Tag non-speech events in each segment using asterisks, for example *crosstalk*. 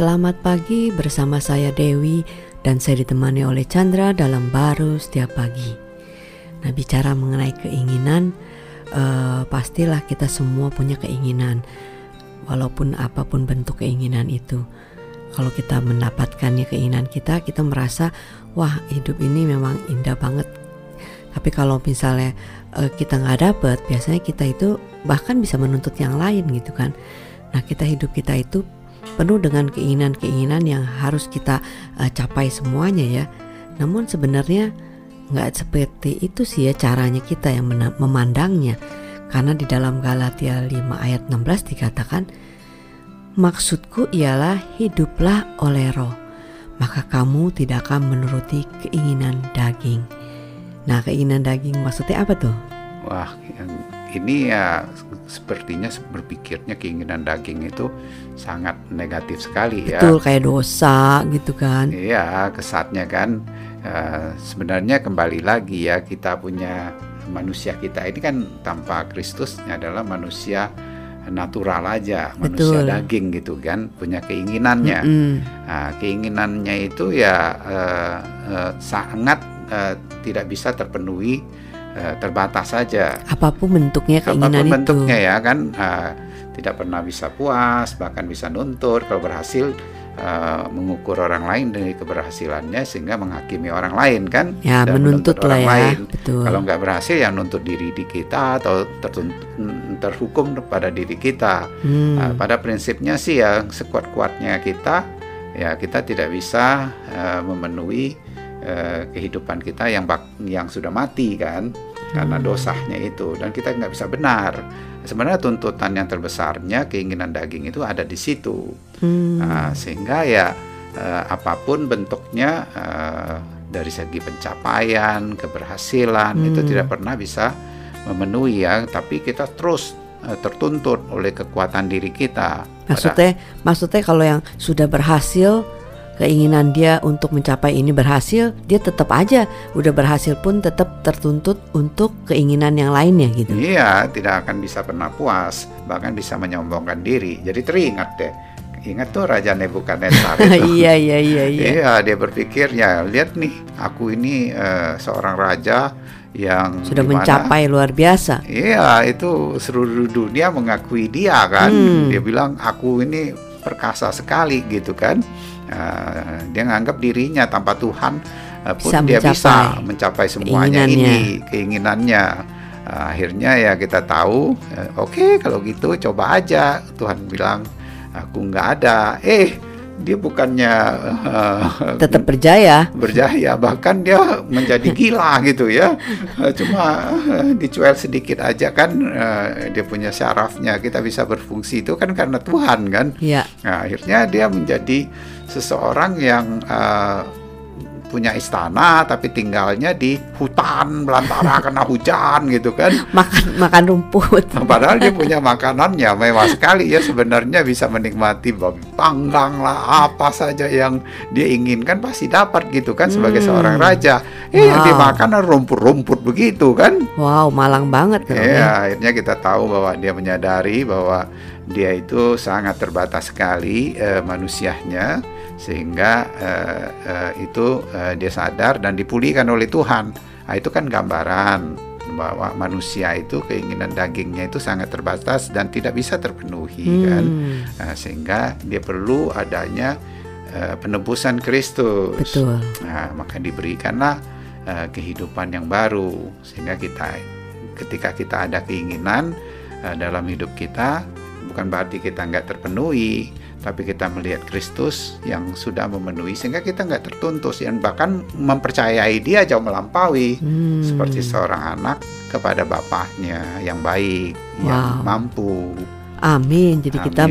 Selamat pagi bersama saya Dewi dan saya ditemani oleh Chandra dalam baru setiap pagi. Nah bicara mengenai keinginan, uh, pastilah kita semua punya keinginan, walaupun apa pun bentuk keinginan itu. Kalau kita mendapatkannya keinginan kita, kita merasa wah hidup ini memang indah banget. Tapi kalau misalnya uh, kita nggak dapet, biasanya kita itu bahkan bisa menuntut yang lain gitu kan. Nah kita hidup kita itu penuh dengan keinginan-keinginan yang harus kita uh, capai semuanya ya. Namun sebenarnya nggak seperti itu sih ya caranya kita yang memandangnya. Karena di dalam Galatia 5 ayat 16 dikatakan, Maksudku ialah hiduplah oleh roh, maka kamu tidak akan menuruti keinginan daging. Nah keinginan daging maksudnya apa tuh? Wah, ini ya sepertinya berpikirnya keinginan daging itu sangat negatif sekali ya. Betul kayak dosa gitu kan. Iya, kesatnya kan uh, sebenarnya kembali lagi ya kita punya manusia kita ini kan tanpa Kristus adalah manusia natural aja, manusia Betul. daging gitu kan, punya keinginannya. Mm -hmm. nah, keinginannya itu ya uh, uh, sangat uh, tidak bisa terpenuhi uh, terbatas saja. Apa pun bentuknya keinginan Apa pun itu. bentuknya ya kan uh, tidak pernah bisa puas, bahkan bisa nuntut kalau berhasil uh, mengukur orang lain dari keberhasilannya sehingga menghakimi orang lain kan ya, dan menuntut, menuntut orang ya, lain. Betul. Kalau nggak berhasil ya nuntut diri di kita atau terhukum pada diri kita. Hmm. Uh, pada prinsipnya sih ya sekuat-kuatnya kita ya kita tidak bisa uh, memenuhi Eh, kehidupan kita yang bak yang sudah mati kan karena hmm. dosanya itu dan kita nggak bisa benar sebenarnya tuntutan yang terbesarnya keinginan daging itu ada di situ hmm. nah, sehingga ya uh, apa pun bentuknya uh, dari segi pencapaian keberhasilan hmm. itu tidak pernah bisa memenuhi ya tapi kita terus tertuntut oleh kekuatan diri kita maksudnya pada, maksudnya kalau yang sudah berhasil keinginan dia untuk mencapai ini berhasil, dia tetap aja udah berhasil pun tetap tertuntut untuk keinginan yang lainnya gitu. Iya, tidak akan bisa pernah puas, bahkan bisa menyombongkan diri. Jadi teringat deh. Ingat tuh Raja Nebukadnezar *laughs* itu. iya, iya, iya, iya. Iya, dia berpikir ya, lihat nih, aku ini uh, seorang raja yang sudah di mana, mencapai luar biasa. Iya, itu seluruh dunia mengakui dia kan. Hmm. Dia bilang aku ini perkasa sekali gitu kan. Uh, dia menganggap dirinya tanpa Tuhan uh, pun bisa dia mencapai bisa mencapai semuanya ini keinginannya. uh, akhirnya ya kita tahu uh, oke okay, kalau gitu coba aja. Tuhan bilang aku nggak ada. Eh dia bukannya uh, tetap berjaya. berjaya bahkan dia menjadi gila gitu ya. Cuma uh, dicuel sedikit aja kan uh, dia punya syarafnya kita bisa berfungsi itu kan karena Tuhan kan. Ya. nah, akhirnya dia menjadi seseorang yang uh, punya istana tapi tinggalnya di hutan belantara *laughs* karena hujan gitu kan. Makan makan rumput. Padahal dia punya makanannya mewah sekali. Ya sebenarnya bisa menikmati babi panggang lah apa saja yang dia inginkan pasti dapat gitu kan sebagai hmm. seorang raja. Eh wow. yang dimakan rumput-rumput begitu kan. Wow malang banget kan ya akhirnya kita tahu bahwa dia menyadari bahwa dia itu sangat terbatas sekali uh, manusianya sehingga uh, uh, itu uh, dia sadar dan dipulihkan oleh Tuhan. Nah, itu kan gambaran bahwa manusia itu keinginan dagingnya itu sangat terbatas dan tidak bisa terpenuhi hmm. kan. Nah, sehingga dia perlu adanya uh, penebusan Kristus. Betul. Nah, maka diberikanlah uh, kehidupan yang baru sehingga kita ketika kita ada keinginan uh, dalam hidup kita bukan berarti kita nggak terpenuhi tapi kita melihat Kristus yang sudah memenuhi sehingga kita nggak tertuntut dan bahkan mempercayai dia jauh melampaui hmm. seperti seorang anak kepada bapaknya yang baik wow. yang mampu Amin. Jadi Amin. kita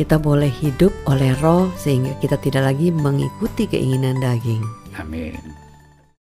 kita boleh hidup oleh Roh sehingga kita tidak lagi mengikuti keinginan daging. Amin.